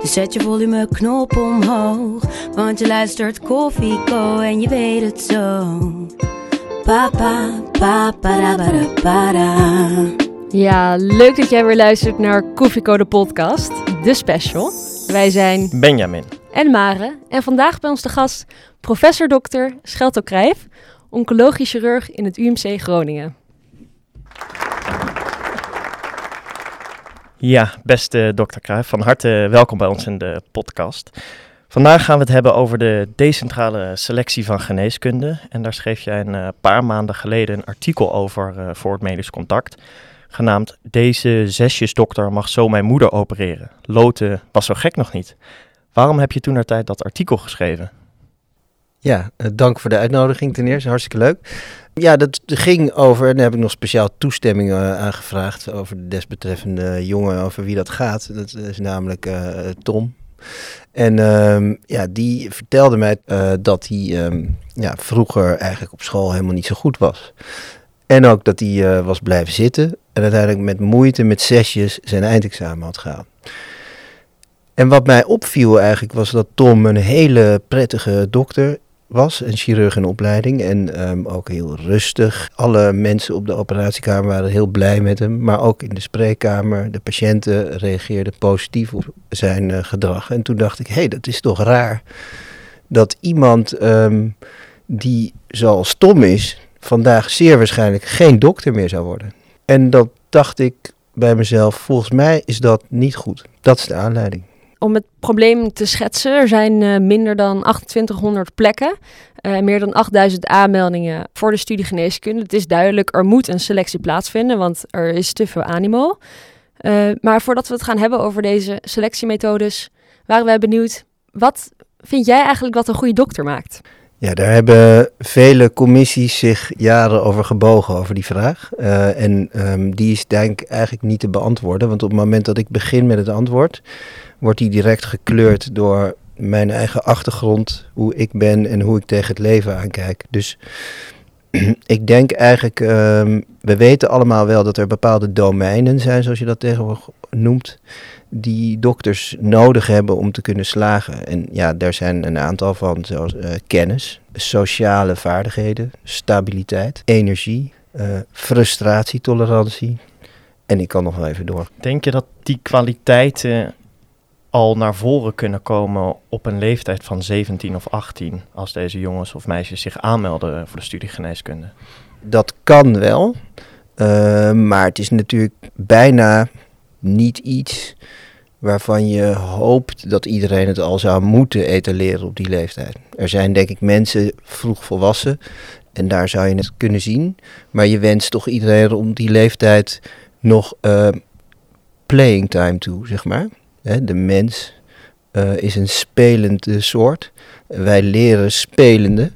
Dus zet je volumeknop omhoog. Want je luistert Koffie Co en je weet het zo. Papa, papa, para, para. Ja, leuk dat jij weer luistert naar Koffieko de podcast, de special. Wij zijn Benjamin. en Mare en vandaag bij ons de gast professor dokter Schelto Krijf, oncologisch chirurg in het UMC Groningen. Ja, beste dokter Cruijff, van harte welkom bij ons in de podcast. Vandaag gaan we het hebben over de decentrale selectie van geneeskunde. En daar schreef jij een eh, paar maanden geleden een artikel over eh, voor het Medisch Contact. Genaamd Deze zesjesdokter mag zo mijn moeder opereren. Loten was zo gek nog niet. Waarom heb je toen naar tijd dat artikel geschreven? Ja, eh, dank voor de uitnodiging ten eerste. Hartstikke leuk. Ja, dat ging over, en daar heb ik nog speciaal toestemming eh, aangevraagd over de desbetreffende jongen, over wie dat gaat. Dat is namelijk eh, Tom. En ehm, ja, die vertelde mij dat hij ehm, ja, vroeger eigenlijk op school helemaal niet zo goed was. En ook dat hij was blijven zitten en uiteindelijk met moeite, met zesjes, zijn eindexamen had gehaald. En wat mij opviel eigenlijk was dat Tom een hele prettige dokter was, een chirurg in opleiding en ehm, ook heel rustig. Alle mensen op de operatiekamer waren heel blij met hem, maar ook in de spreekkamer. De patiënten reageerden positief op zijn eh, gedrag. En toen dacht ik, hé, hey, dat is toch raar dat iemand ehm, die zoals Tom is, vandaag zeer waarschijnlijk geen dokter meer zou worden. En dat dacht ik bij mezelf, volgens mij is dat niet goed. Dat is de aanleiding. Om het probleem te schetsen, er zijn eh, minder dan 2800 plekken, eh, meer dan 8000 aanmeldingen voor de studie geneeskunde. Het is duidelijk, er moet een selectie plaatsvinden, want er is te veel animo. Eh, maar voordat we het gaan hebben over deze selectiemethodes, waren wij benieuwd, wat vind jij eigenlijk wat een goede dokter maakt? Ja, daar hebben vele commissies zich jaren over gebogen, over die vraag. Uh, en um, die is denk ik eigenlijk niet te beantwoorden, want op het moment dat ik begin met het antwoord, wordt die direct gekleurd door mijn eigen achtergrond, hoe ik ben en hoe ik tegen het leven aankijk. Dus ik denk eigenlijk, um, we weten allemaal wel dat er bepaalde domeinen zijn, zoals je dat tegenwoordig noemt, die dokters nodig hebben om te kunnen slagen. En ja, daar zijn een aantal van, zoals uh, kennis, sociale vaardigheden, stabiliteit, energie, uh, frustratietolerantie. En ik kan nog wel even door. Denk je dat die kwaliteiten al naar voren kunnen komen op een leeftijd van 17 of 18 als deze jongens of meisjes zich aanmelden voor de studie geneeskunde? Dat kan wel, uh, maar het is natuurlijk bijna niet iets waarvan je hoopt dat iedereen het al zou moeten etaleren op die leeftijd. Er zijn denk ik mensen vroeg volwassen en daar zou je het kunnen zien, maar je wenst toch iedereen rond die leeftijd nog uh, playing time toe, zeg maar. Hè, de mens uh, is een spelende soort. Wij leren spelende.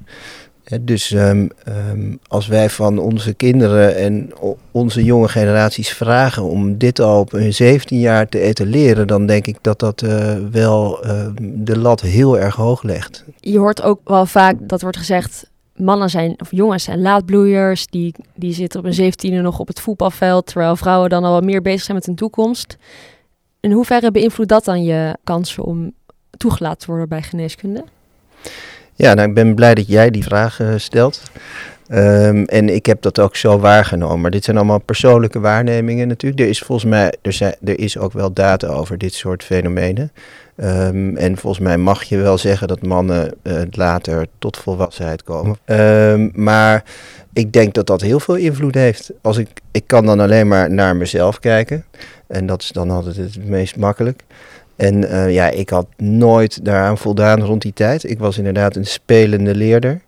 Dus um, um, als wij van onze kinderen en onze jonge generaties vragen om dit al op hun 17 jaar te etaleren, dan denk ik dat dat uh, wel uh, de lat heel erg hoog legt. Je hoort ook wel vaak dat wordt gezegd. Mannen zijn, of jongens zijn laadbloeiers, die, die zitten op een zeventiende nog op het voetbalveld, terwijl vrouwen dan al wat meer bezig zijn met hun toekomst. In hoeverre beïnvloedt dat dan je kansen om toegelaten te worden bij geneeskunde? Ja, nou, ik ben blij dat jij die vraag uh, stelt. Um, en ik heb dat ook zo waargenomen. Maar dit zijn allemaal persoonlijke waarnemingen natuurlijk. Er is volgens mij, er, zijn, er is ook wel data over dit soort fenomenen. Um, en volgens mij mag je wel zeggen dat mannen uh, later tot volwassenheid komen. Um, maar ik denk dat dat heel veel invloed heeft. Als ik, ik kan dan alleen maar naar mezelf kijken. En dat is dan altijd het meest makkelijk. En uh, ja, ik had nooit daaraan voldaan rond die tijd. Ik was inderdaad een spelende leerder.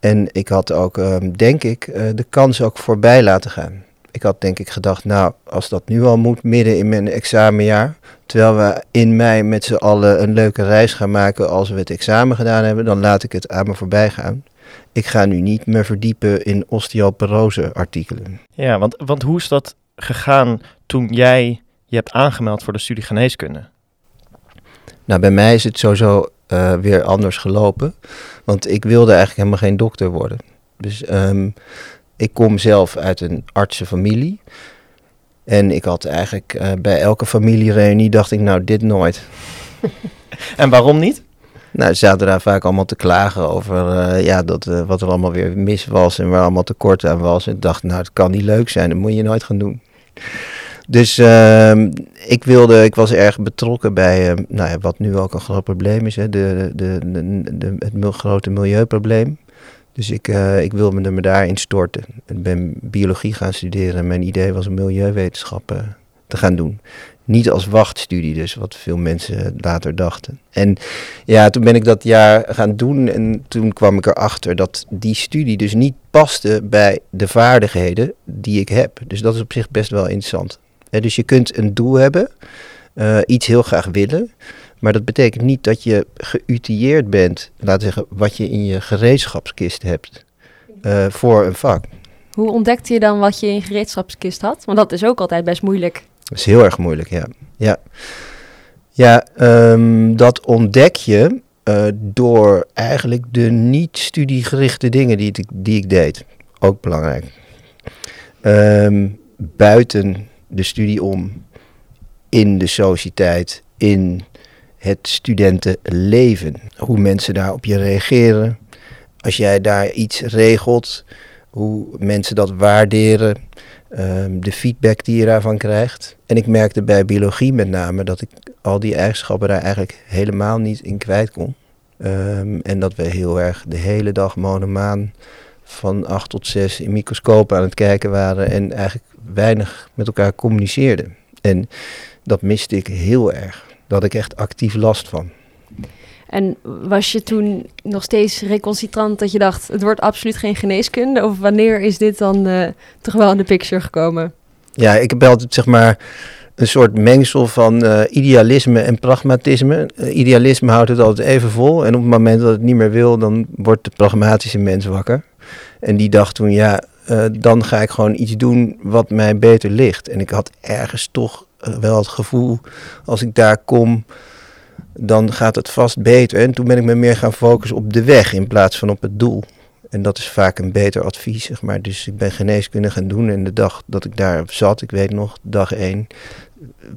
En ik had ook, um, denk ik, uh, de kans ook voorbij laten gaan. Ik had denk ik gedacht, nou, als dat nu al moet, midden in mijn examenjaar, terwijl we in mei met z'n allen een leuke reis gaan maken als we het examen gedaan hebben, dan laat ik het aan me voorbij gaan. Ik ga nu niet meer verdiepen in osteoporose artikelen. Ja, want, want hoe is dat gegaan toen jij je hebt aangemeld voor de studie geneeskunde? Nou, bij mij is het sowieso uh, weer anders gelopen. Want ik wilde eigenlijk helemaal geen dokter worden. Dus um, ik kom zelf uit een artsenfamilie. En ik had eigenlijk uh, bij elke familiereunie dacht ik, nou, dit nooit. en waarom niet? Nou, ze zaten daar vaak allemaal te klagen over uh, ja, dat, wat er allemaal weer mis was en waar allemaal tekort aan was. En ik dacht, nou, het kan niet leuk zijn, dat moet je nooit gaan doen. Dus uh, ik wilde, ik was erg betrokken bij uh, nou ja, wat nu ook een groot probleem is, hè, de, de, de, het grote milieuprobleem. Dus ik, uh, ik wilde me, me daarin storten. Ik ben biologie gaan studeren. Mijn idee was om milieuwetenschappen te gaan doen. Niet als wachtstudie, dus wat veel mensen later dachten. En ja, toen ben ik dat jaar gaan doen en toen kwam ik erachter dat die studie dus niet paste bij de vaardigheden die ik heb. Dus dat is op zich best wel interessant dus je kunt een doel hebben, uh, iets heel graag willen. Maar dat betekent niet dat je geutilleerd bent, laten we zeggen, wat je in je gereedschapskist hebt uh, voor een vak. Hoe ontdekte je dan wat je in je gereedschapskist had? Want dat is ook altijd best moeilijk. Dat is heel erg moeilijk, ja. Ja, ja um, dat ontdek je uh, door eigenlijk de niet-studiegerichte dingen die, die ik deed. Ook belangrijk. Um, buiten de studie om in de sociëteit, in het studentenleven. Hoe mensen daar op je reageren. Als jij daar iets regelt, hoe mensen dat waarderen. Um, de feedback die je daarvan krijgt. En ik merkte bij biologie met name dat ik al die eigenschappen daar eigenlijk helemaal niet in kwijt kon. Um, en dat we heel erg de hele dag monomaan van 8 tot 6 in microscoop aan het kijken waren en eigenlijk weinig met elkaar communiceerden. En dat miste ik heel erg. Daar had ik echt actief last van. En was je toen nog steeds recalcitrant dat je dacht, het wordt absoluut geen geneeskunde? Of wanneer is dit dan uh, toch wel in de picture gekomen? Ja, ik heb altijd zeg maar een soort mengsel van uh, idealisme en pragmatisme. Uh, idealisme houdt het altijd even vol. En op het moment dat het niet meer wil, dan wordt de pragmatische mens wakker. En die dacht toen, ja, uh, dan ga ik gewoon iets doen wat mij beter ligt. En ik had ergens toch wel het gevoel, als ik daar kom, dan gaat het vast beter. En toen ben ik me meer gaan focussen op de weg in plaats van op het doel. En dat is vaak een beter advies, zeg maar. Dus ik ben geneeskunde gaan doen en de dag dat ik daar zat, ik weet nog, dag één,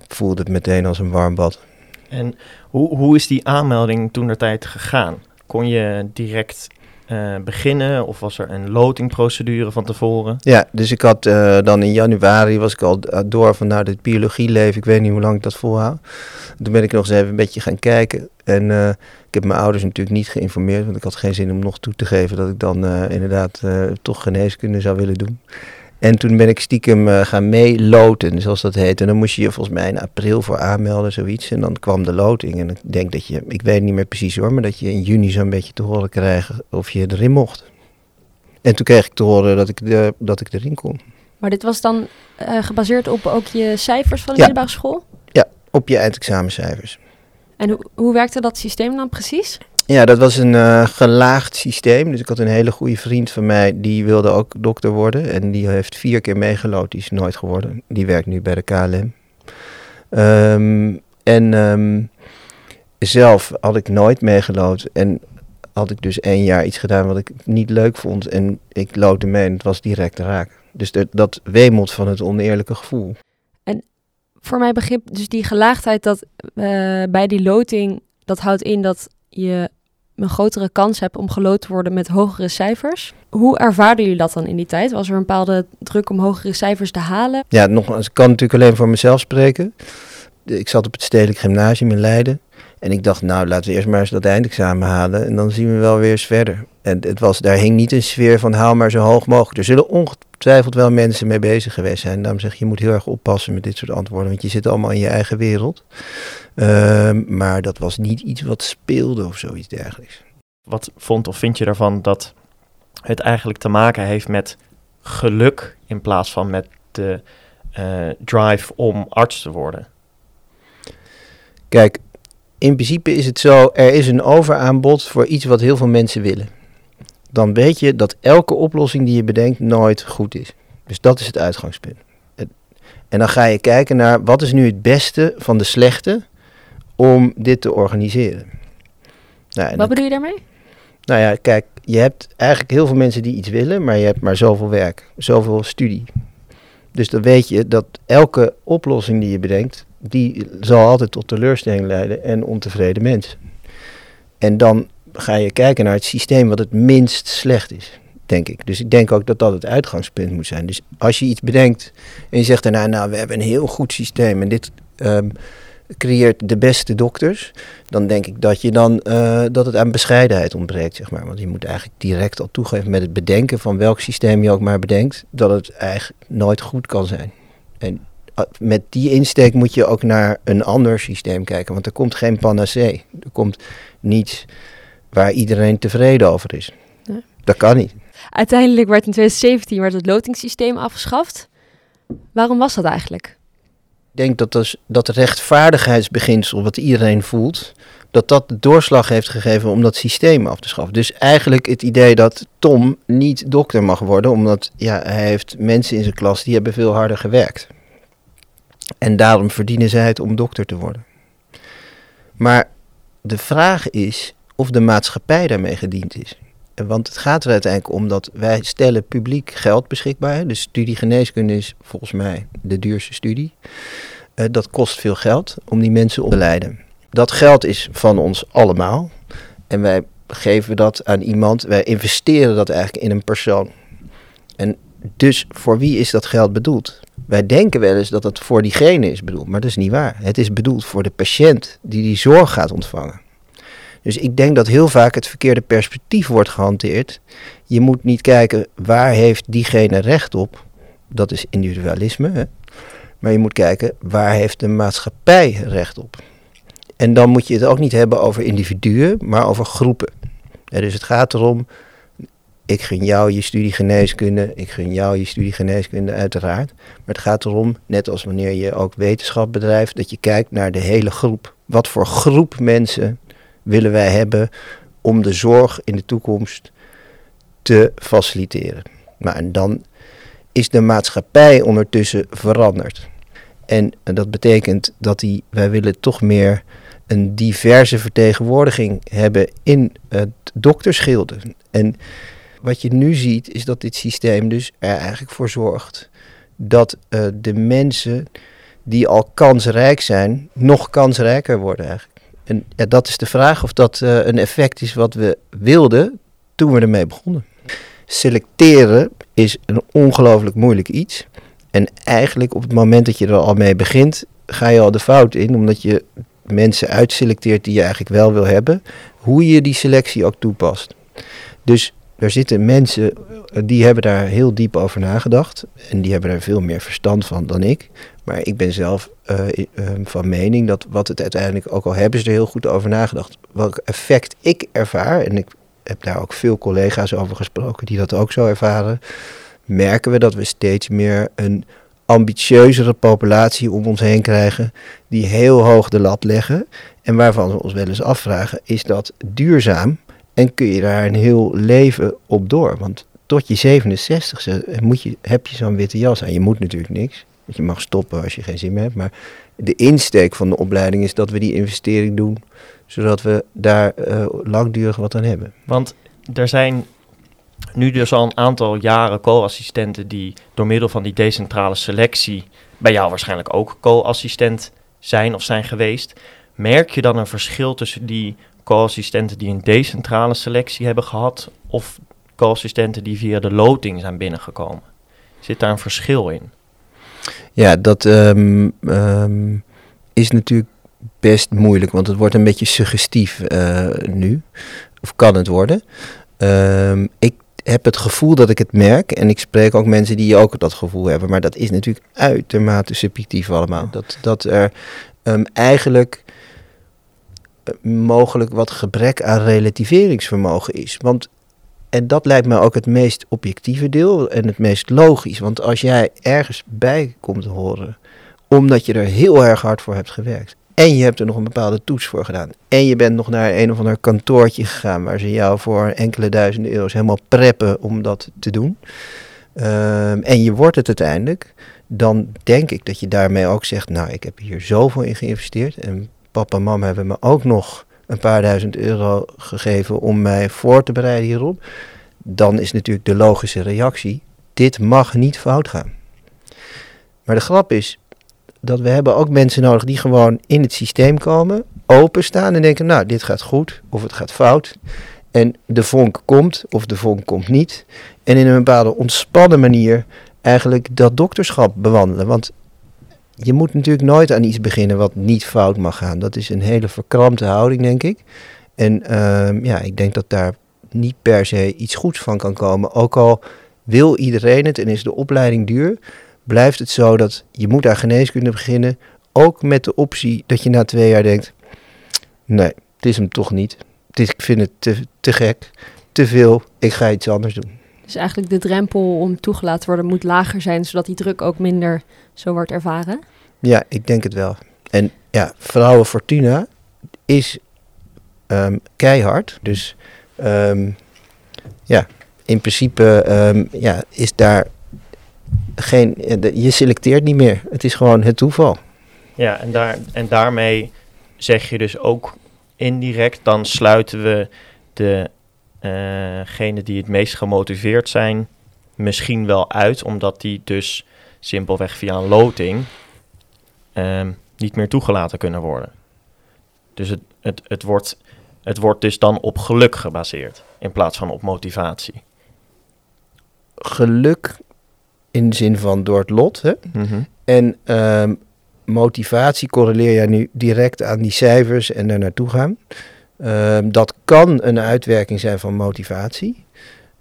voelde het meteen als een warm bad. En hoe, hoe is die aanmelding toen de tijd gegaan? Kon je direct uh, beginnen? Of was er een lotingprocedure van tevoren? Ja, dus ik had uh, dan in januari was ik al door van nou dit biologie leven. Ik weet niet hoe lang ik dat volhoud. Toen ben ik nog eens even een beetje gaan kijken. En uh, ik heb mijn ouders natuurlijk niet geïnformeerd. Want ik had geen zin om nog toe te geven dat ik dan inderdaad toch geneeskunde zou willen doen. En toen ben ik stiekem uh, gaan meeloten, zoals dat heet. En dan moest je je volgens mij in april voor aanmelden, zoiets. En dan kwam de loting. En ik denk dat je, ik weet niet meer precies hoor, maar dat je in juni zo'n beetje te horen kreeg of je erin mocht. En toen kreeg ik te horen dat ik, de, dat ik erin kon. Maar dit was dan uh, gebaseerd op ook je cijfers van de ja. middelbare school? Ja, op je eindexamencijfers. En hoe, hoe werkte dat systeem dan precies? Ja, dat was een uh, gelaagd systeem. Dus ik had een hele goede vriend van mij, die wilde ook dokter worden. En die heeft vier keer meegelood, die is nooit geworden. Die werkt nu bij de KLM. Um, en um, zelf had ik nooit meegelood. En had ik dus één jaar iets gedaan wat ik niet leuk vond. En ik loodde mee en het was direct raak. Dus dat, weemelt van het oneerlijke gevoel. En voor mijn begrip, dus die gelaagdheid dat uh, bij die loting, dat houdt in dat je een grotere kans hebt om geloot te worden met hogere cijfers. Hoe ervaarden jullie dat dan in die tijd? Was er een bepaalde druk om hogere cijfers te halen? Ja, nogmaals, ik kan natuurlijk alleen voor mezelf spreken. Ik zat op het Stedelijk Gymnasium in Leiden. En ik dacht, nou, laten we eerst maar eens dat eindexamen halen. En dan zien we wel weer eens verder. En het was, daar hing niet een sfeer van haal maar zo hoog mogelijk. Er zullen ongetwijfeld wel mensen mee bezig geweest zijn. Daarom zeg je, je moet heel erg oppassen met dit soort antwoorden. Want je zit allemaal in je eigen wereld. Uh, maar dat was niet iets wat speelde of zoiets dergelijks. Wat vond of vind je ervan dat het eigenlijk te maken heeft met geluk in plaats van met de eh, drive om arts te worden? Kijk, in principe is het zo, er is een overaanbod voor iets wat heel veel mensen willen. Dan weet je dat elke oplossing die je bedenkt nooit goed is. Dus dat is het uitgangspunt. En dan ga je kijken naar wat is nu het beste van de slechte om dit te organiseren. Nou, wat bedoel je daarmee? Nou ja, kijk, je hebt eigenlijk heel veel mensen die iets willen, maar je hebt maar zoveel werk, zoveel studie. Dus dan weet je dat elke oplossing die je bedenkt, die zal altijd tot teleurstelling leiden en ontevreden mensen. En dan ga je kijken naar het systeem wat het minst slecht is, denk ik. Dus ik denk ook dat dat het uitgangspunt moet zijn. Dus als je iets bedenkt en je zegt daarna, nou, we hebben een heel goed systeem en dit ehm, creëert de beste dokters, dan denk ik dat, je dan, uh, dat het aan bescheidenheid ontbreekt, zeg maar. Want je moet eigenlijk direct al toegeven met het bedenken van welk systeem je ook maar bedenkt, dat het eigenlijk nooit goed kan zijn. En eh, met die insteek moet je ook naar een ander systeem kijken, want er komt geen panacee. Er komt niets waar iedereen tevreden over is. Dat kan niet. Uiteindelijk werd in 2017 werd het lotingssysteem afgeschaft. Waarom was dat eigenlijk? Denk dat dus, dat rechtvaardigheidsbeginsel wat iedereen voelt, dat dat de doorslag heeft gegeven om dat systeem af te schaffen. Dus eigenlijk het idee dat Tom niet dokter mag worden, omdat ja, hij heeft mensen in zijn klas die hebben veel harder gewerkt. En daarom verdienen zij het om dokter te worden. Maar de vraag is of de maatschappij daarmee gediend is. Want het gaat er uiteindelijk om dat wij stellen publiek geld beschikbaar. De studie geneeskunde is volgens mij de duurste studie. Uh, dat kost veel geld om die mensen op te leiden. Dat geld is van ons allemaal. En wij geven dat aan iemand. Wij investeren dat eigenlijk in een persoon. En dus voor wie is dat geld bedoeld? Wij denken wel eens dat het voor diegene is bedoeld, maar dat is niet waar. Het is bedoeld voor de patiënt die die zorg gaat ontvangen. Dus ik denk dat heel vaak het verkeerde perspectief wordt gehanteerd. Je moet niet kijken waar heeft diegene recht op. Dat is individualisme. Maar je moet kijken waar heeft de maatschappij recht op. En dan moet je het ook niet hebben over individuen, maar over groepen. dus het gaat erom, ik gun jou je studie geneeskunde, ik gun jou je studie geneeskunde uiteraard. Maar het gaat erom, net als wanneer je ook wetenschap bedrijft, dat je kijkt naar de hele groep. Wat voor groep mensen willen wij hebben om de zorg in de toekomst te faciliteren. Maar en dan is de maatschappij ondertussen veranderd. En dat betekent dat die, wij willen toch meer een diverse vertegenwoordiging hebben in het doktersgilde. En wat je nu ziet is dat dit systeem dus er eigenlijk voor zorgt dat uh, de mensen die al kansrijk zijn, nog kansrijker worden eigenlijk. En ja, dat is de vraag of dat uh, een effect is wat we wilden toen we ermee begonnen. Selecteren is een ongelooflijk moeilijk iets. En eigenlijk op het moment dat je er al mee begint, ga je al de fout in, omdat je mensen uitselecteert die je eigenlijk wel wil hebben, hoe je die selectie ook toepast. Dus er zitten mensen eh, die hebben daar heel diep over nagedacht en die hebben er veel meer verstand van dan ik. Maar ik ben zelf uh, van mening dat wat het uiteindelijk, ook al hebben ze er heel goed over nagedacht, welk effect ik ervaar, en ik heb daar ook veel collega's over gesproken die dat ook zo ervaren, merken we dat we steeds meer een ambitieuzere populatie om ons heen krijgen, die heel hoog de lat leggen en waarvan we ons wel eens afvragen, is dat duurzaam en kun je daar een heel leven op door? Want tot je 67ste moet je, heb je zo'n witte jas aan. Je moet natuurlijk niks je mag stoppen als je geen zin meer hebt. Maar de insteek van de opleiding is dat we die investering doen, zodat we daar uh, langdurig wat aan hebben. Want er zijn nu dus al een aantal jaren co-assistenten die door middel van die decentrale selectie, bij jou waarschijnlijk ook co-assistent zijn of zijn geweest. Merk je dan een verschil tussen die co-assistenten die een decentrale selectie hebben gehad of co-assistenten die via de loting zijn binnengekomen? Zit daar een verschil in? Ja, dat ehm, ehm, is natuurlijk best moeilijk, want het wordt een beetje suggestief uh, nu. Of kan het worden. Um, ik heb het gevoel dat ik het merk. En ik spreek ook mensen die ook dat gevoel hebben. Maar dat is natuurlijk uitermate subjectief allemaal. Dat, dat er eigenlijk eh, mogelijk wat gebrek aan relativeringsvermogen is. Want en dat lijkt me ook het meest objectieve deel en het meest logisch. Want als jij ergens bij komt te horen, omdat je er heel erg hard voor hebt gewerkt. En je hebt er nog een bepaalde toets voor gedaan. En je bent nog naar een of ander kantoortje gegaan waar ze jou voor enkele duizenden euro's helemaal preppen om dat te doen. Ehm, en je wordt het uiteindelijk. Dan denk ik dat je daarmee ook zegt, nou ik heb hier zoveel in geïnvesteerd. En papa en mama hebben me ook nog een paar duizend euro gegeven om mij voor te bereiden hierop. Dan is natuurlijk de logische reactie, dit mag niet fout gaan. Maar de grap is, dat we hebben ook mensen nodig die gewoon in het systeem komen, openstaan en denken, nou, dit gaat goed of het gaat fout. En de vonk komt of de vonk komt niet. En in een bepaalde ontspannen manier eigenlijk dat dokterschap bewandelen. Want je moet natuurlijk nooit aan iets beginnen wat niet fout mag gaan. Dat is een hele verkrampte houding, denk ik. En ehm, ja, ik denk dat daar niet per se iets goeds van kan komen. Ook al wil iedereen het en is de opleiding duur, blijft het zo dat je moet aan geneeskunde beginnen. Ook met de optie dat je na twee jaar denkt, nee, het is hem toch niet. Ik vind het te gek, te veel, ik ga iets anders doen. Dus eigenlijk de drempel om toegelaten te worden moet lager zijn, zodat die druk ook minder zo wordt ervaren? Ja, ik denk het wel. En ja, Vrouwen Fortuna is ehm, keihard. Dus ehm, ja, in principe ehm, ja, is daar geen. Je selecteert niet meer. Het is gewoon het toeval. Ja, en, daar, en daarmee zeg je dus ook indirect, dan sluiten we degenen die het meest gemotiveerd zijn, misschien wel uit, omdat die dus simpelweg via een loting um, niet meer toegelaten kunnen worden. Dus het, het, het, wordt, het wordt dus dan op geluk gebaseerd in plaats van op motivatie. Geluk in de zin van door het lot. Hè? Mhm. En um, motivatie correleer je nu direct aan die cijfers en daar naartoe gaan. Um, dat kan een uitwerking zijn van motivatie.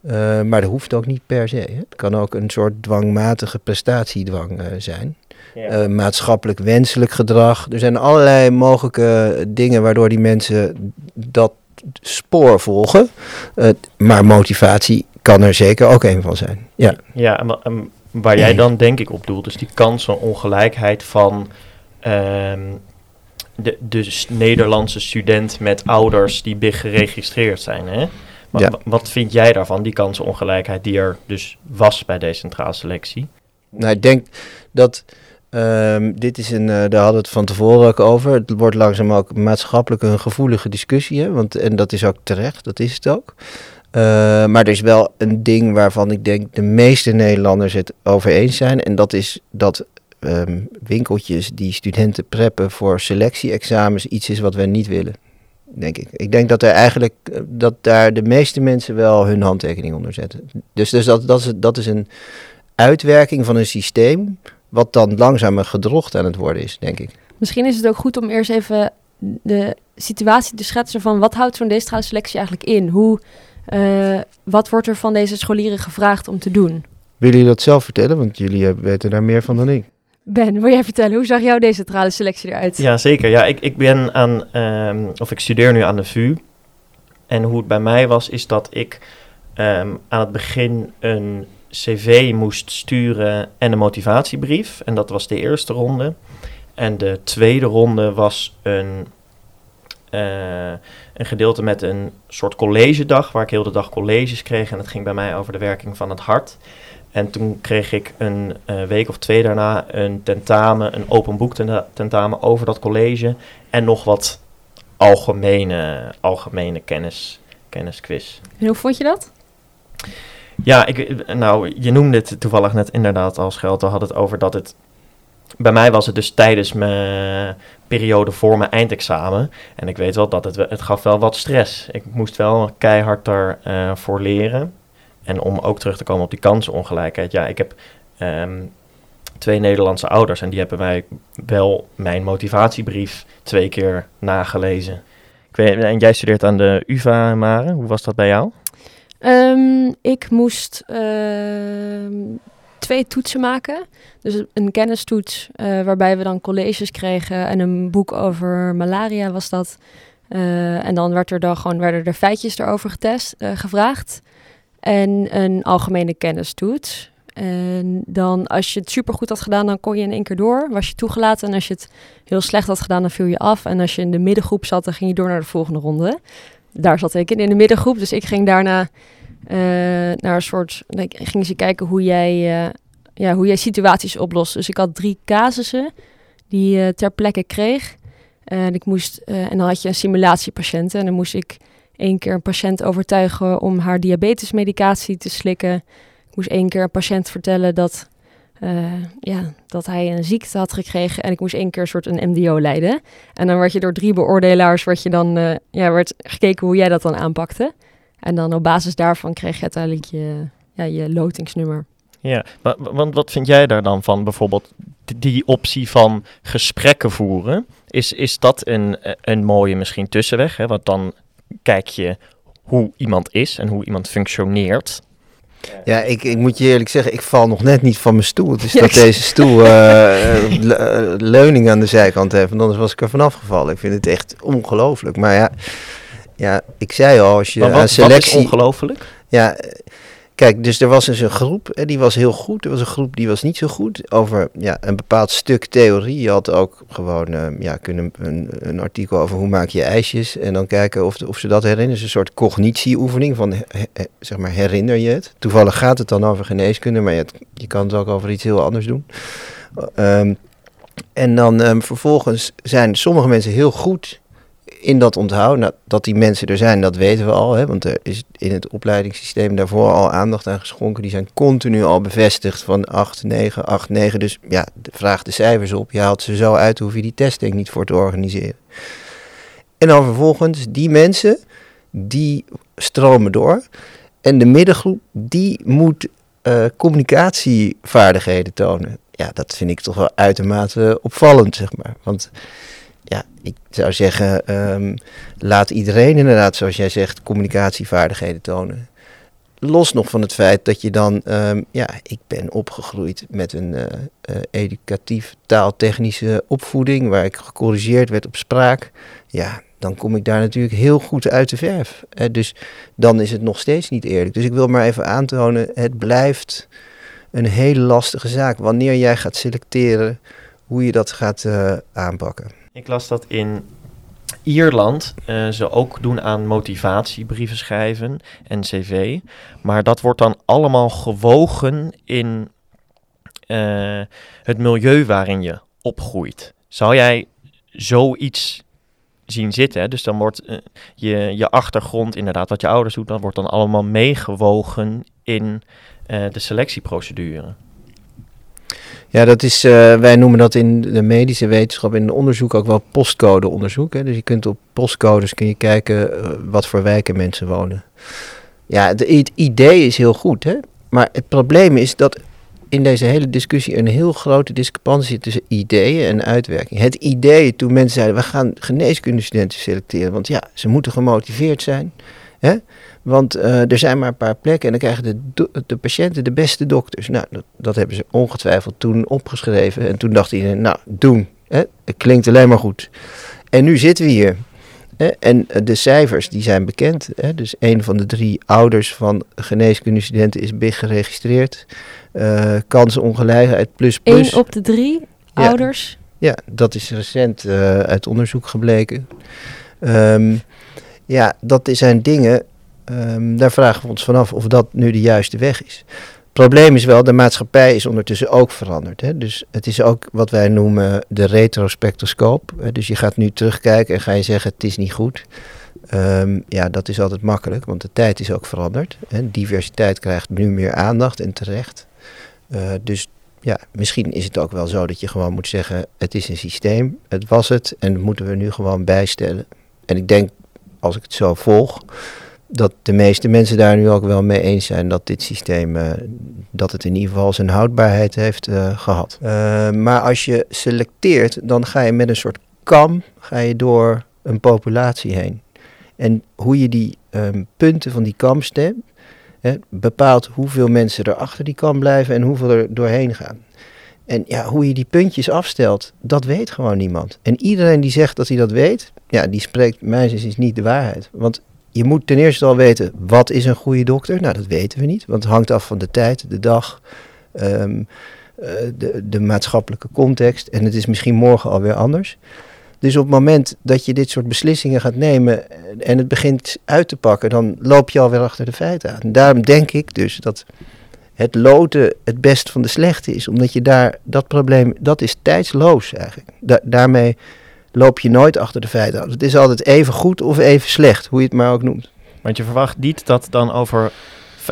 Uh, maar dat hoeft ook niet per se. Hè. Het kan ook een soort dwangmatige prestatiedwang uh, zijn. Ja. Uh, maatschappelijk wenselijk gedrag. Er zijn allerlei mogelijke dingen waardoor die mensen dat spoor volgen. maar motivatie kan er zeker ook een van zijn. Ja, ja en, en waar jij dan denk ik op doelt, is die kansenongelijkheid van um, de, de Nederlandse student met ouders die big geregistreerd zijn. Hè? Wat, ja. wat vind jij daarvan, die kansenongelijkheid die er dus was bij decentrale selectie? Nou, ik denk dat um, dit is een, uh, daar hadden we het van tevoren ook over. Het wordt langzaam ook maatschappelijk een gevoelige discussie. Hè? Want, en dat is ook terecht, dat is het ook. Uh, maar er is wel een ding waarvan ik denk de meeste Nederlanders het over eens zijn. En dat is dat um, winkeltjes die studenten preppen voor selectie-examens iets is wat wij niet willen denk ik. Ik denk dat er eigenlijk dat daar de meeste mensen wel hun handtekening onder zetten. Dus, dus dat, dat, is, dat is een uitwerking van een systeem wat dan langzamer gedrocht aan het worden is, denk ik. Misschien is het ook goed om eerst even de situatie te schetsen van wat houdt zo'n decentrale selectie eigenlijk in? Hoe, uh, wat wordt er van deze scholieren gevraagd om te doen? Willen jullie dat zelf vertellen? Want jullie weten daar meer van dan ik. Ben, wil jij vertellen, hoe zag jouw decentrale selectie eruit? Ja, zeker. Ja, ik, ik ben aan, um, of ik studeer nu aan de VU. En hoe het bij mij was, is dat ik um, aan het begin een cv moest sturen en een motivatiebrief. En dat was de eerste ronde. En de tweede ronde was een, uh, een gedeelte met een soort collegedag, waar ik heel de dag colleges kreeg. En het ging bij mij over de werking van het hart. En toen kreeg ik een uh, week of twee daarna een tentamen, een open boek tentamen over dat college. En nog wat algemene, algemene kennis, kennisquiz. En hoe vond je dat? Ja, ik, nou, je noemde het toevallig net inderdaad als geld. We hadden het over dat het... Bij mij was het dus tijdens mijn periode voor mijn eindexamen. En ik weet wel dat het, het gaf wel wat stress. Ik moest wel keihard daarvoor uh, voor leren. En om ook terug te komen op die kansenongelijkheid. Ja, ik heb um, twee Nederlandse ouders en die hebben mij wel mijn motivatiebrief twee keer nagelezen. Ik weet, en jij studeert aan de UvA, Mare. Hoe was dat bij jou? Um, ik moest uh, twee toetsen maken. Dus een kennistoets uh, waarbij we dan colleges kregen en een boek over malaria was dat. Uh, en dan werd er dan gewoon werden er feitjes erover getest, gevraagd. En een algemene kennistoets. En dan als je het supergoed had gedaan, dan kon je in één keer door, was je toegelaten. En als je het heel slecht had gedaan, dan viel je af. En als je in de middengroep zat, dan ging je door naar de volgende ronde. Daar zat ik in, in de middengroep. Dus ik ging daarna eh, naar een soort, ging ze kijken hoe jij, eh, ja, hoe jij situaties oplost. Dus ik had drie casussen die je ter plekke kreeg. En, ik moest, eh, en dan had je een simulatiepatiënt. En dan moest ik één keer een patiënt overtuigen om haar diabetesmedicatie te slikken. Ik moest één keer een patiënt vertellen dat, eh, ja, dat hij een ziekte had gekregen. En ik moest één keer een soort een MDO leiden. En dan werd je door drie beoordelaars werd je dan, eh, ja, werd gekeken hoe jij dat dan aanpakte. En dan op basis daarvan kreeg je uiteindelijk je, ja, je lotingsnummer. Ja, wa- wa- want wat vind jij daar dan van bijvoorbeeld die optie van gesprekken voeren? Is, is dat een, een mooie misschien tussenweg? Hè? Want dan kijk je hoe iemand is en hoe iemand functioneert. Ja, ik, ik moet je eerlijk zeggen, ik val nog net niet van mijn stoel. Het is dat deze stoel eh, eh, le- eh, leuning aan de zijkant heeft, want anders was ik er vanaf gevallen. Ik vind het echt ongelooflijk. Maar ja, ja ik zei al, als je maar aan wat, wat is selectie... ongelooflijk? Ja, kijk, dus er was dus een groep, en die was heel goed. Er was een groep die was niet zo goed over ja, een bepaald stuk theorie. Je had ook gewoon eh, ja, kunnen een, een artikel over hoe maak je ijsjes en dan kijken of, of ze dat herinneren. Dus een soort cognitieoefening van, zeg maar, herinner je het? Toevallig gaat het dan over geneeskunde, maar je, je kan het ook over iets heel anders doen. Ehm, en dan ehm, vervolgens zijn sommige mensen heel goed in dat onthouden. Nou, dat die mensen er zijn, dat weten we al. Hè, want er is in het opleidingssysteem daarvoor al aandacht aan geschonken. Die zijn continu al bevestigd van 8, 9, 8, 9. Dus ja, vraag de cijfers op. Je haalt ze zo uit, hoef je die testing niet voor te organiseren. En dan vervolgens, die mensen, die stromen door. En de middengroep, die moet eh, communicatievaardigheden tonen. Ja, dat vind ik toch wel uitermate opvallend, zeg maar. Want ja, ik zou zeggen, ehm, laat iedereen inderdaad, zoals jij zegt, communicatievaardigheden tonen. Los nog van het feit dat je dan, ehm, ja, ik ben opgegroeid met een eh, eh, educatief taaltechnische opvoeding, waar ik gecorrigeerd werd op spraak. Ja, dan kom ik daar natuurlijk heel goed uit de verf. Dus dan is het nog steeds niet eerlijk. Dus ik wil maar even aantonen, het blijft een hele lastige zaak. Wanneer jij gaat selecteren, hoe je dat gaat eh, aanpakken. Ik las dat in Ierland eh, ze ook doen aan motivatiebrieven schrijven en cv. Maar dat wordt dan allemaal gewogen in eh, het milieu waarin je opgroeit. Zou jij zoiets zien zitten? Dus dan wordt eh, je, je achtergrond, inderdaad wat je ouders doen, dat wordt dan allemaal meegewogen in de selectieprocedure. Ja, dat is, eh, wij noemen dat in de medische wetenschap in onderzoek ook wel postcodeonderzoek. Hè? Dus je kunt op postcodes kun je kijken eh, wat voor wijken mensen wonen. Ja, het idee is heel goed, hè? maar het probleem is dat in deze hele discussie een heel grote discrepantie zit tussen ideeën en uitwerking. Het idee toen mensen zeiden, we gaan geneeskundestudenten selecteren, want ja, ze moeten gemotiveerd zijn. Hè? Want eh, er zijn maar een paar plekken en dan krijgen de, de patiënten de beste dokters. Nou, dat, dat hebben ze ongetwijfeld toen opgeschreven. En toen dacht iedereen, nou, doen. Hè? Het klinkt alleen maar goed. En nu zitten we hier. Hè? En eh, de cijfers, die zijn bekend. Hè? Dus een van de drie ouders van geneeskundestudenten is BIG geregistreerd. Eh kansenongelijkheid plus plus. Eén op de drie Ja. ouders. Ja, dat is recent uit onderzoek gebleken. Ehm, ja, dat zijn dingen, ehm, daar vragen we ons vanaf of dat nu de juiste weg is. Het probleem is wel, de maatschappij is ondertussen ook veranderd. Hè? Dus het is ook wat wij noemen de retrospectoscoop. Hè? Dus je gaat nu terugkijken en ga je zeggen het is niet goed. Ehm, ja, dat is altijd makkelijk, want de tijd is ook veranderd. Hè? Diversiteit krijgt nu meer aandacht en terecht. Eh, dus ja, misschien is het ook wel zo dat je gewoon moet zeggen: het is een systeem, het was het en dat moeten we nu gewoon bijstellen. En ik denk, als ik het zo volg, dat de meeste mensen daar nu ook wel mee eens zijn dat dit systeem, eh, dat het in ieder geval zijn houdbaarheid heeft eh, gehad. Eh, maar als je selecteert, dan ga je met een soort kam ga je door een populatie heen. En hoe je die ehm, punten van die kam stemt, hè, bepaalt hoeveel mensen er achter die kam blijven en hoeveel er doorheen gaan. En ja, hoe je die puntjes afstelt, dat weet gewoon niemand. En iedereen die zegt dat hij dat weet, ja, die spreekt is niet de waarheid. Want je moet ten eerste al weten, wat is een goede dokter? Nou, dat weten we niet, want het hangt af van de tijd, de dag, ehm, eh, de, de maatschappelijke context. En het is misschien morgen alweer anders. Dus op het moment dat je dit soort beslissingen gaat nemen en het begint uit te pakken, dan loop je alweer achter de feiten aan. Daarom denk ik dus dat het loten het best van de slechte is. Omdat je daar, dat probleem, dat is tijdsloos eigenlijk. daarmee loop je nooit achter de feiten aan. Het is altijd even goed of even slecht, hoe je het maar ook noemt. Want je verwacht niet dat dan over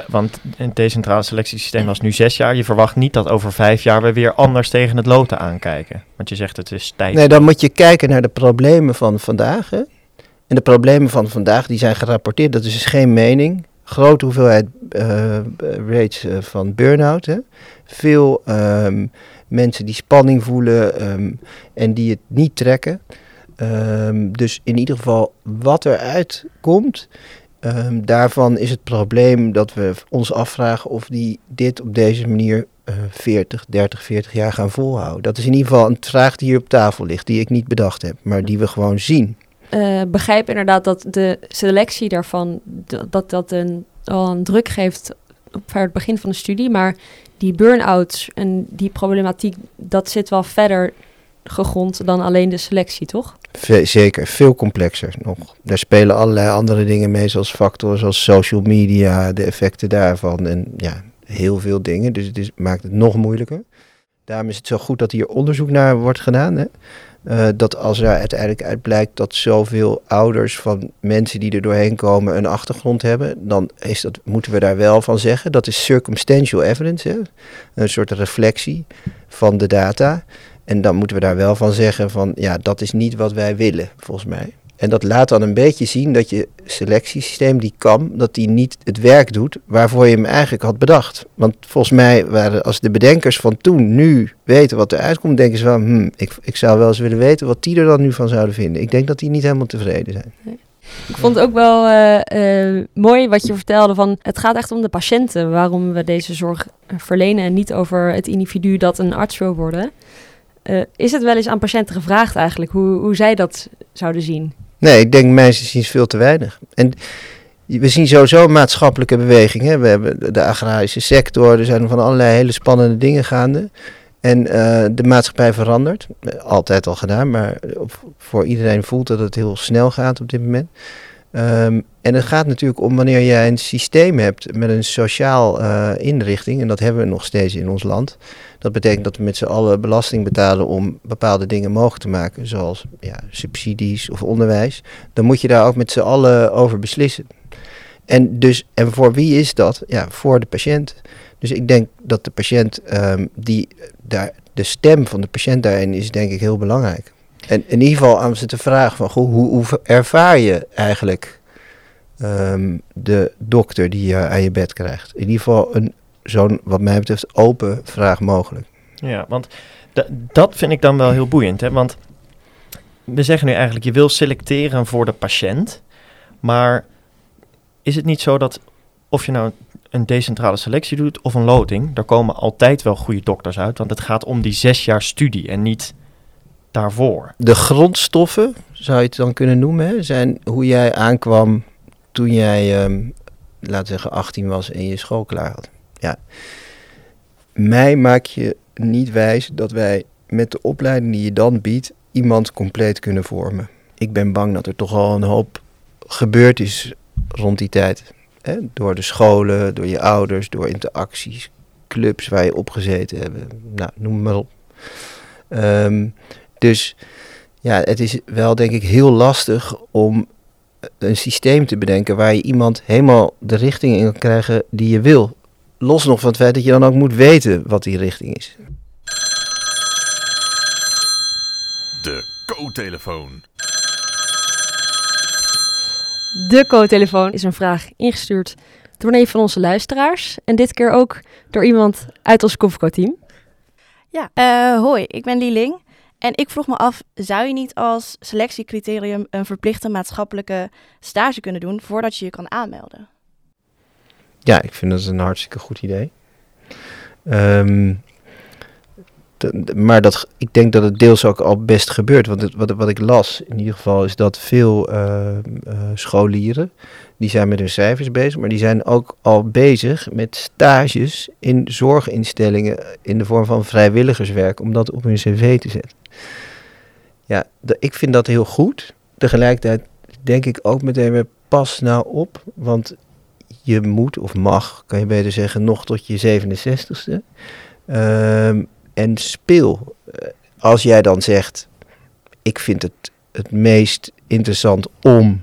want een decentrale selectiesysteem was nu zes jaar. Je verwacht niet dat over vijf jaar we weer anders tegen het loten aankijken. Want je zegt het is tijd. Nee, dan moet je kijken naar de problemen van vandaag. Hè? En de problemen van vandaag die zijn gerapporteerd. Dat is dus geen mening. Grote hoeveelheid uh, rates uh, van burn-out. Veel ehm, mensen die spanning voelen um, en die het niet trekken. Um, dus in ieder geval wat eruit komt, Um, daarvan is het probleem dat we ons afvragen of die dit op deze manier uh, 40, 30, 40 jaar gaan volhouden. Dat is in ieder geval een vraag die hier op tafel ligt, die ik niet bedacht heb, maar die we gewoon zien. Uh, begrijp inderdaad dat de selectie daarvan, dat dat een, een druk geeft op het begin van de studie, maar die burn-outs en die problematiek, dat zit wel verder gegrond dan alleen de selectie, toch? zeker, veel complexer nog. Daar spelen allerlei andere dingen mee, zoals factoren zoals social media, de effecten daarvan en ja, heel veel dingen. Dus het maakt het nog moeilijker. Daarom is het zo goed dat hier onderzoek naar wordt gedaan. Hè? Uh, dat als er uiteindelijk uit blijkt dat zoveel ouders van mensen die er doorheen komen een achtergrond hebben, dan is dat, moeten we daar wel van zeggen. Dat is circumstantial evidence, hè? een soort reflectie van de data. En dan moeten we daar wel van zeggen van ja, dat is niet wat wij willen, volgens mij. En dat laat dan een beetje zien dat je selectiesysteem, die kan, dat die niet het werk doet waarvoor je hem eigenlijk had bedacht. Want volgens mij waren als de bedenkers van toen nu weten wat eruit komt, denken ze van, hm, ik, ik zou wel eens willen weten wat die er dan nu van zouden vinden. Ik denk dat die niet helemaal tevreden zijn. Ik vond het ook wel uh, uh, mooi wat je vertelde van het gaat echt om de patiënten waarom we deze zorg verlenen en niet over het individu dat een arts wil worden. Is het wel eens aan patiënten gevraagd eigenlijk hoe, hoe zij dat zouden zien? Nee, ik denk mensen zien veel te weinig. En we zien sowieso maatschappelijke beweging. Hè. We hebben de agrarische sector, er zijn van allerlei hele spannende dingen gaande. En uh, de maatschappij verandert. Altijd al gedaan, maar voor iedereen voelt dat het heel snel gaat op dit moment. Um, en het gaat natuurlijk om wanneer jij een systeem hebt met een sociaal uh, inrichting, en dat hebben we nog steeds in ons land. Dat betekent dat we met z'n allen belasting betalen om bepaalde dingen mogelijk te maken, zoals ja, subsidies of onderwijs. Dan moet je daar ook met z'n allen over beslissen. En, dus, en voor wie is dat? Ja, voor de patiënt. Dus ik denk dat de patiënt, um, die, daar, de stem van de patiënt daarin is denk ik heel belangrijk. En in ieder geval aan ze te vragen van, goh, hoe, hoe ervaar je eigenlijk um, de dokter die je aan je bed krijgt? In ieder geval een zo'n, wat mij betreft, open vraag mogelijk. Ja, want dat vind ik dan wel heel boeiend. Hè? Want we zeggen nu eigenlijk, je wil selecteren voor de patiënt. Maar is het niet zo dat of je nou een decentrale selectie doet of een loting, daar komen altijd wel goede dokters uit. Want het gaat om die zes jaar studie en niet daarvoor. De grondstoffen, zou je het dan kunnen noemen, zijn hoe jij aankwam toen jij, um, laten we zeggen, 18 was en je school klaar had ja, mij maak je niet wijs dat wij met de opleiding die je dan biedt iemand compleet kunnen vormen. Ik ben bang dat er toch al een hoop gebeurd is rond die tijd. Hè? Door de scholen, door je ouders, door interacties, clubs waar je opgezeten hebt. Nou, noem maar op. Um, dus ja, het is wel denk ik heel lastig om een systeem te bedenken waar je iemand helemaal de richting in kan krijgen die je wil los nog van het feit dat je dan ook moet weten wat die richting is. De co-telefoon. De co-telefoon is een vraag ingestuurd door een van onze luisteraars. En dit keer ook door iemand uit ons Kofco-team. Ja, uh, hoi, ik ben Lieling. En ik vroeg me af, zou je niet als selectiecriterium een verplichte maatschappelijke stage kunnen doen voordat je je kan aanmelden? Ja, ik vind dat een hartstikke goed idee. T- maar dat, ik denk dat het deels ook al best gebeurt. Want wat, wat ik las in ieder geval is dat veel eh, eh, scholieren, die zijn met hun cijfers bezig, maar die zijn ook al bezig met stages in zorginstellingen in de vorm van vrijwilligerswerk, om dat op hun cv te zetten. Ja, ik vind dat heel goed. Tegelijkertijd denk ik ook meteen weer pas nou op, want je moet of mag, kan je beter zeggen, nog tot je 67ste. Ehm, en speel. Eh, Als jij dan zegt, ik vind het het meest interessant om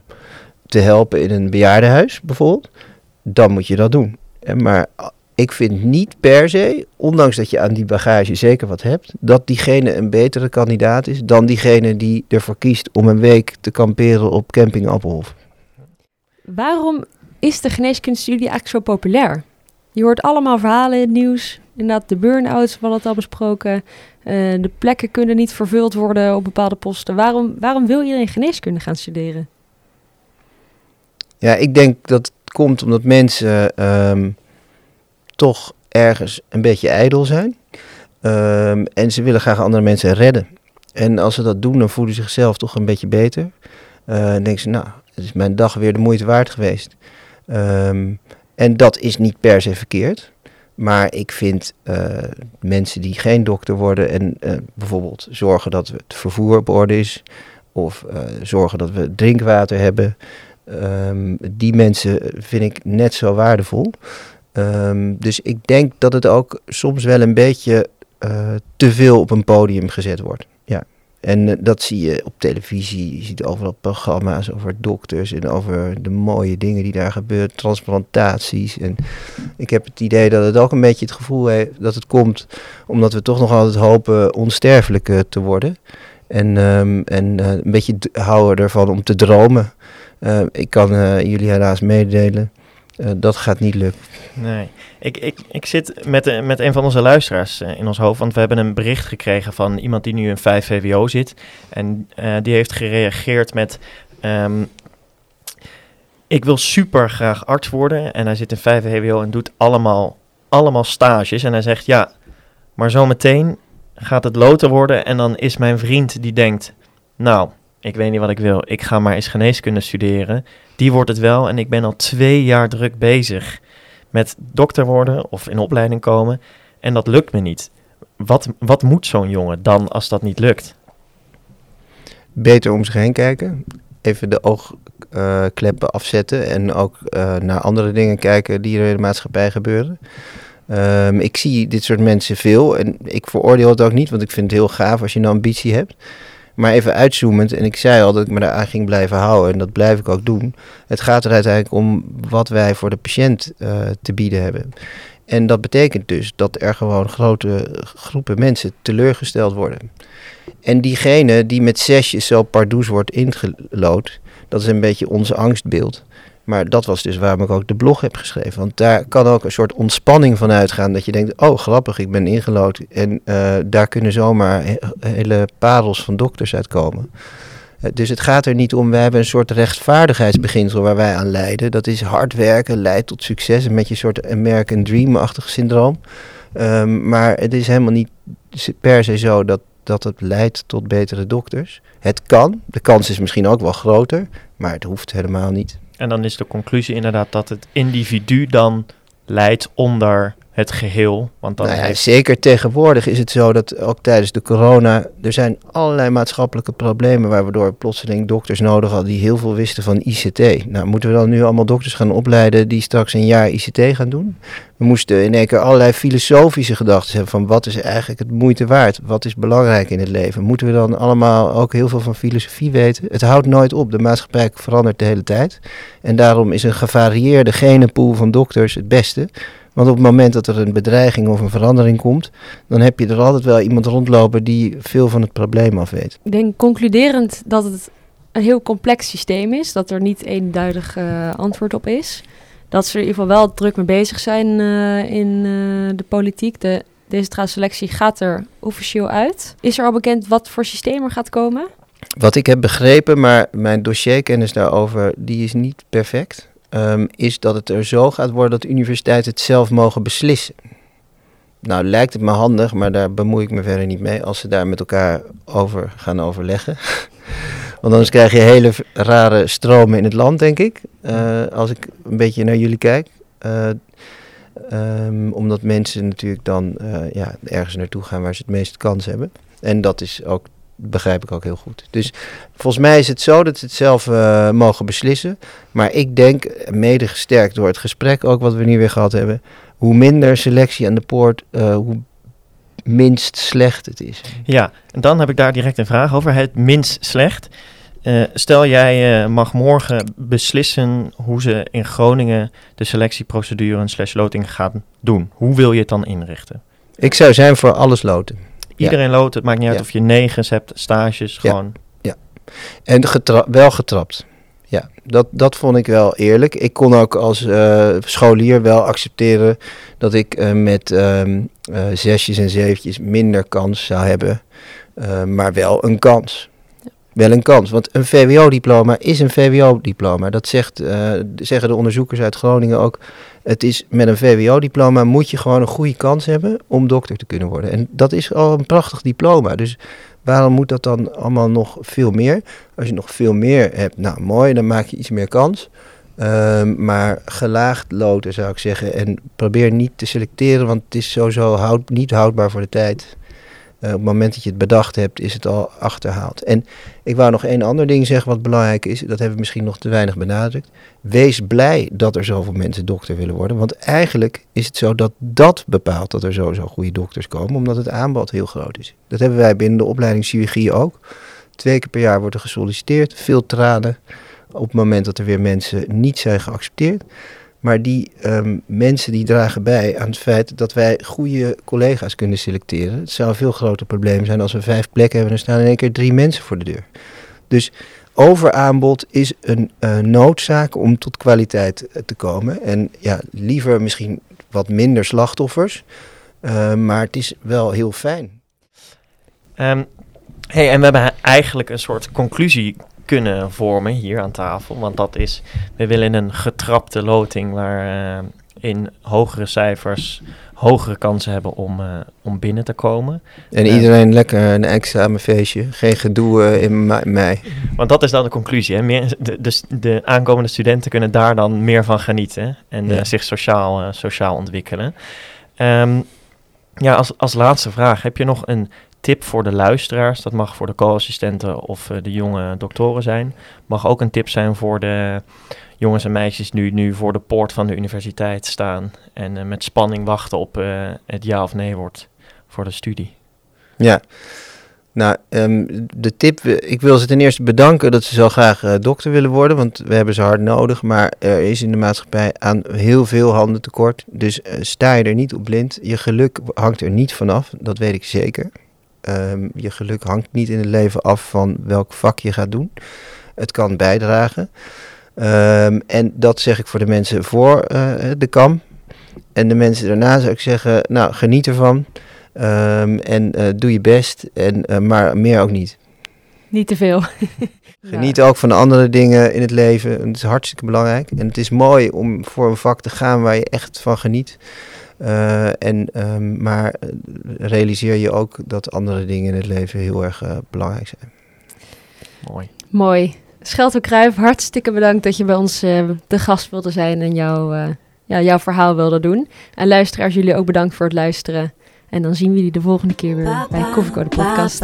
te helpen in een bejaardenhuis bijvoorbeeld, dan moet je dat doen. En maar ik vind niet per se, ondanks dat je aan die bagage zeker wat hebt, dat diegene een betere kandidaat is dan diegene die ervoor kiest om een week te kamperen op camping Appelhof. Waarom is de geneeskundestudie eigenlijk zo populair? Je hoort allemaal verhalen in het nieuws. Inderdaad, de burn-outs, we het al besproken. Eh, de plekken kunnen niet vervuld worden op bepaalde posten. Waarom, waarom wil iedereen geneeskunde gaan studeren? Ja, ik denk dat het komt omdat mensen ehm, toch ergens een beetje ijdel zijn. Ehm, en ze willen graag andere mensen redden. En als ze dat doen, dan voelen ze zichzelf toch een beetje beter. Eh, dan denken ze, nou, het is mijn dag weer de moeite waard geweest. Ehm, en dat is niet per se verkeerd. Maar ik vind eh, mensen die geen dokter worden en eh, bijvoorbeeld zorgen dat het vervoer op orde is, of eh, zorgen dat we drinkwater hebben, Ehm, die mensen vind ik net zo waardevol. Ehm, dus ik denk dat het ook soms wel een beetje te veel op een podium gezet wordt. Ja. En eh, dat zie je op televisie. Je ziet overal programma's over dokters en over de mooie dingen die daar gebeuren. Transplantaties. En ik heb het idee dat het ook een beetje het gevoel heeft dat het komt omdat we toch nog altijd hopen onsterfelijk eh, te worden. En, ehm, en eh, een beetje houden ervan om te dromen. Ik kan jullie helaas meedelen. Eh, dat gaat niet lukken. Nee, ik, ik, ik zit met, eh, met een van onze luisteraars eh, in ons hoofd, want we hebben een bericht gekregen van iemand die nu in 5 VWO zit. En die heeft gereageerd met, ehm, ik wil super graag arts worden. En hij zit in 5 VWO en doet allemaal, allemaal stages. En hij zegt, ja, maar zometeen gaat het loter worden en dan is mijn vriend die denkt, nou, ik weet niet wat ik wil, ik ga maar eens geneeskunde studeren. Die wordt het wel en ik ben al twee jaar druk bezig met dokter worden of in opleiding komen. En dat lukt me niet. Wat, wat moet zo'n jongen dan als dat niet lukt? Beter om zich heen kijken. Even de oogkleppen afzetten. En ook eh, naar andere dingen kijken die er in de maatschappij gebeuren. Ehm, ik zie dit soort mensen veel. En ik veroordeel het ook niet, want ik vind het heel gaaf als je een ambitie hebt. Maar even uitzoomend, en ik zei al dat ik me daar aan ging blijven houden, en dat blijf ik ook doen. Het gaat er uiteindelijk om wat wij voor de patiënt eh, te bieden hebben. En dat betekent dus dat er gewoon grote groepen mensen teleurgesteld worden. En diegene die met zesjes zo pardoes wordt ingelood, dat is een beetje ons angstbeeld. Maar dat was dus waarom ik ook de blog heb geschreven. Want daar kan ook een soort ontspanning van uitgaan. Dat je denkt, oh grappig, ik ben ingelood. En eh, daar kunnen zomaar he- hele parels van dokters uitkomen. Eh, Dus het gaat er niet om, wij hebben een soort rechtvaardigheidsbeginsel waar wij aan lijden. Dat is hard werken, leidt tot succes. Beetje een soort American Dream-achtig syndroom. Ehm, maar het is helemaal niet per se zo dat, dat het leidt tot betere dokters. Het kan, de kans is misschien ook wel groter, maar het hoeft helemaal niet. En dan is de conclusie inderdaad dat het individu dan leidt onder het geheel. Want dan Nou ja, heeft zeker tegenwoordig is het zo dat ook tijdens de corona... er zijn allerlei maatschappelijke problemen... waardoor we plotseling dokters nodig hadden die heel veel wisten van ICT. Nou, moeten we dan nu allemaal dokters gaan opleiden die straks een jaar ICT gaan doen? We moesten in één keer allerlei filosofische gedachten hebben van... wat is eigenlijk het moeite waard? Wat is belangrijk in het leven? Moeten we dan allemaal ook heel veel van filosofie weten? Het houdt nooit op. De maatschappij verandert de hele tijd. En daarom is een gevarieerde genenpool van dokters het beste... Want op het moment dat er een bedreiging of een verandering komt, dan heb je er altijd wel iemand rondlopen die veel van het probleem af weet. Ik denk concluderend dat het een heel complex systeem is. Dat er niet eenduidig eh, antwoord op is. Dat ze er in ieder geval wel druk mee bezig zijn eh, in eh, de politiek. De decentrale selectie gaat er officieel uit. Is er al bekend wat voor systeem er gaat komen? Wat ik heb begrepen, maar mijn dossierkennis daarover, die is niet perfect, ehm, is dat het er zo gaat worden dat universiteiten het zelf mogen beslissen. nou lijkt het me handig, maar daar bemoei ik me verder niet mee. Als ze daar met elkaar over gaan overleggen. Want anders krijg je hele rare stromen in het land, denk ik. Eh, als ik een beetje naar jullie kijk. Eh, ehm, omdat mensen natuurlijk dan eh, ja, ergens naartoe gaan waar ze het meeste kans hebben. En dat is ook, begrijp ik ook heel goed. Dus volgens mij is het zo dat ze het zelf eh, mogen beslissen. Maar ik denk, mede gesterkt door het gesprek ook wat we nu weer gehad hebben. Hoe minder selectie aan de poort, eh, hoe minst slecht het is. Ja, en dan heb ik daar direct een vraag over. Het minst slecht. Eh, stel jij mag morgen beslissen hoe ze in Groningen de selectieprocedure slash loting gaan doen. Hoe wil je het dan inrichten? Ik zou zijn voor alles loten. Iedereen loopt, het maakt niet uit Ja. of je negens hebt, stages, Ja. gewoon. En getra- wel getrapt. Ja, dat, dat vond ik wel eerlijk. Ik kon ook als eh, scholier wel accepteren dat ik eh, met eh, zesjes en zeventjes minder kans zou hebben. Maar wel een kans. Wel een kans. Want een VWO-diploma is een VWO-diploma. Dat zegt, eh, zeggen de onderzoekers uit Groningen ook. Het is met een VWO-diploma moet je gewoon een goede kans hebben om dokter te kunnen worden. En dat is al een prachtig diploma. Dus waarom moet dat dan allemaal nog veel meer? Als je nog veel meer hebt, nou mooi, dan maak je iets meer kans. Ehm, maar gelaagd loten zou ik zeggen. En probeer niet te selecteren, want het is sowieso houd, niet houdbaar voor de tijd. Eh, op het moment dat je het bedacht hebt, is het al achterhaald. En ik wou nog één ander ding zeggen wat belangrijk is. Dat hebben we misschien nog te weinig benadrukt. Wees blij dat er zoveel mensen dokter willen worden. Want eigenlijk is het zo dat dat bepaalt dat er sowieso goede dokters komen. Omdat het aanbod heel groot is. Dat hebben wij binnen de opleiding chirurgie ook. Twee keer per jaar wordt er gesolliciteerd. Veel tranen op het moment dat er weer mensen niet zijn geaccepteerd. Maar die ehm, mensen die dragen bij aan het feit dat wij goede collega's kunnen selecteren. Het zou een veel groter probleem zijn als we vijf plekken hebben en er staan in één keer drie mensen voor de deur. Dus overaanbod is een eh, noodzaak om tot kwaliteit eh, te komen. En ja, liever misschien wat minder slachtoffers. eh, maar het is wel heel fijn. Ehm, hey, en we hebben eigenlijk een soort conclusie kunnen vormen hier aan tafel. Want dat is, we willen een getrapte loting waar eh, in hogere cijfers hogere kansen hebben om, eh, om binnen te komen. En Ja. iedereen lekker een examenfeestje. Geen gedoe eh, in mei. Want dat is dan de conclusie. Hè? Meer, de, de, de aankomende studenten kunnen daar dan meer van genieten en Ja. eh, zich sociaal, eh, sociaal ontwikkelen. Ehm, ja, als, als laatste vraag, heb je nog een tip voor de luisteraars? Dat mag voor de co-assistenten of eh, de jonge doktoren zijn. Mag ook een tip zijn voor de jongens en meisjes die nu voor de poort van de universiteit staan en eh, met spanning wachten op eh, het ja of nee wordt voor de studie. Ja. Nou, ehm, de tip, ik wil ze ten eerste bedanken dat ze zo graag dokter willen worden, want we hebben ze hard nodig. Maar er is in de maatschappij aan heel veel handen tekort. Dus sta je er niet op blind. Je geluk hangt er niet vanaf, dat weet ik zeker. Ehm, je geluk hangt niet in het leven af van welk vak je gaat doen. Het kan bijdragen. Ehm, en dat zeg ik voor de mensen voor eh, de kam. En de mensen daarna zou ik zeggen, nou, geniet ervan. Ehm, en eh, doe je best, en, eh, maar meer ook niet. Niet te veel. Geniet ook van de andere dingen in het leven. Het is hartstikke belangrijk. En het is mooi om voor een vak te gaan waar je echt van geniet. Eh, en, ehm, maar eh, realiseer je ook dat andere dingen in het leven heel erg eh, belangrijk zijn. Mooi. Mooi. Schelto Kruijf, hartstikke bedankt dat je bij ons eh de gast wilde zijn en jouw, eh, ja, jouw verhaal wilde doen. En luisteraars, jullie ook bedankt voor het luisteren. En dan zien we jullie de volgende keer weer bij Koffiecode Podcast.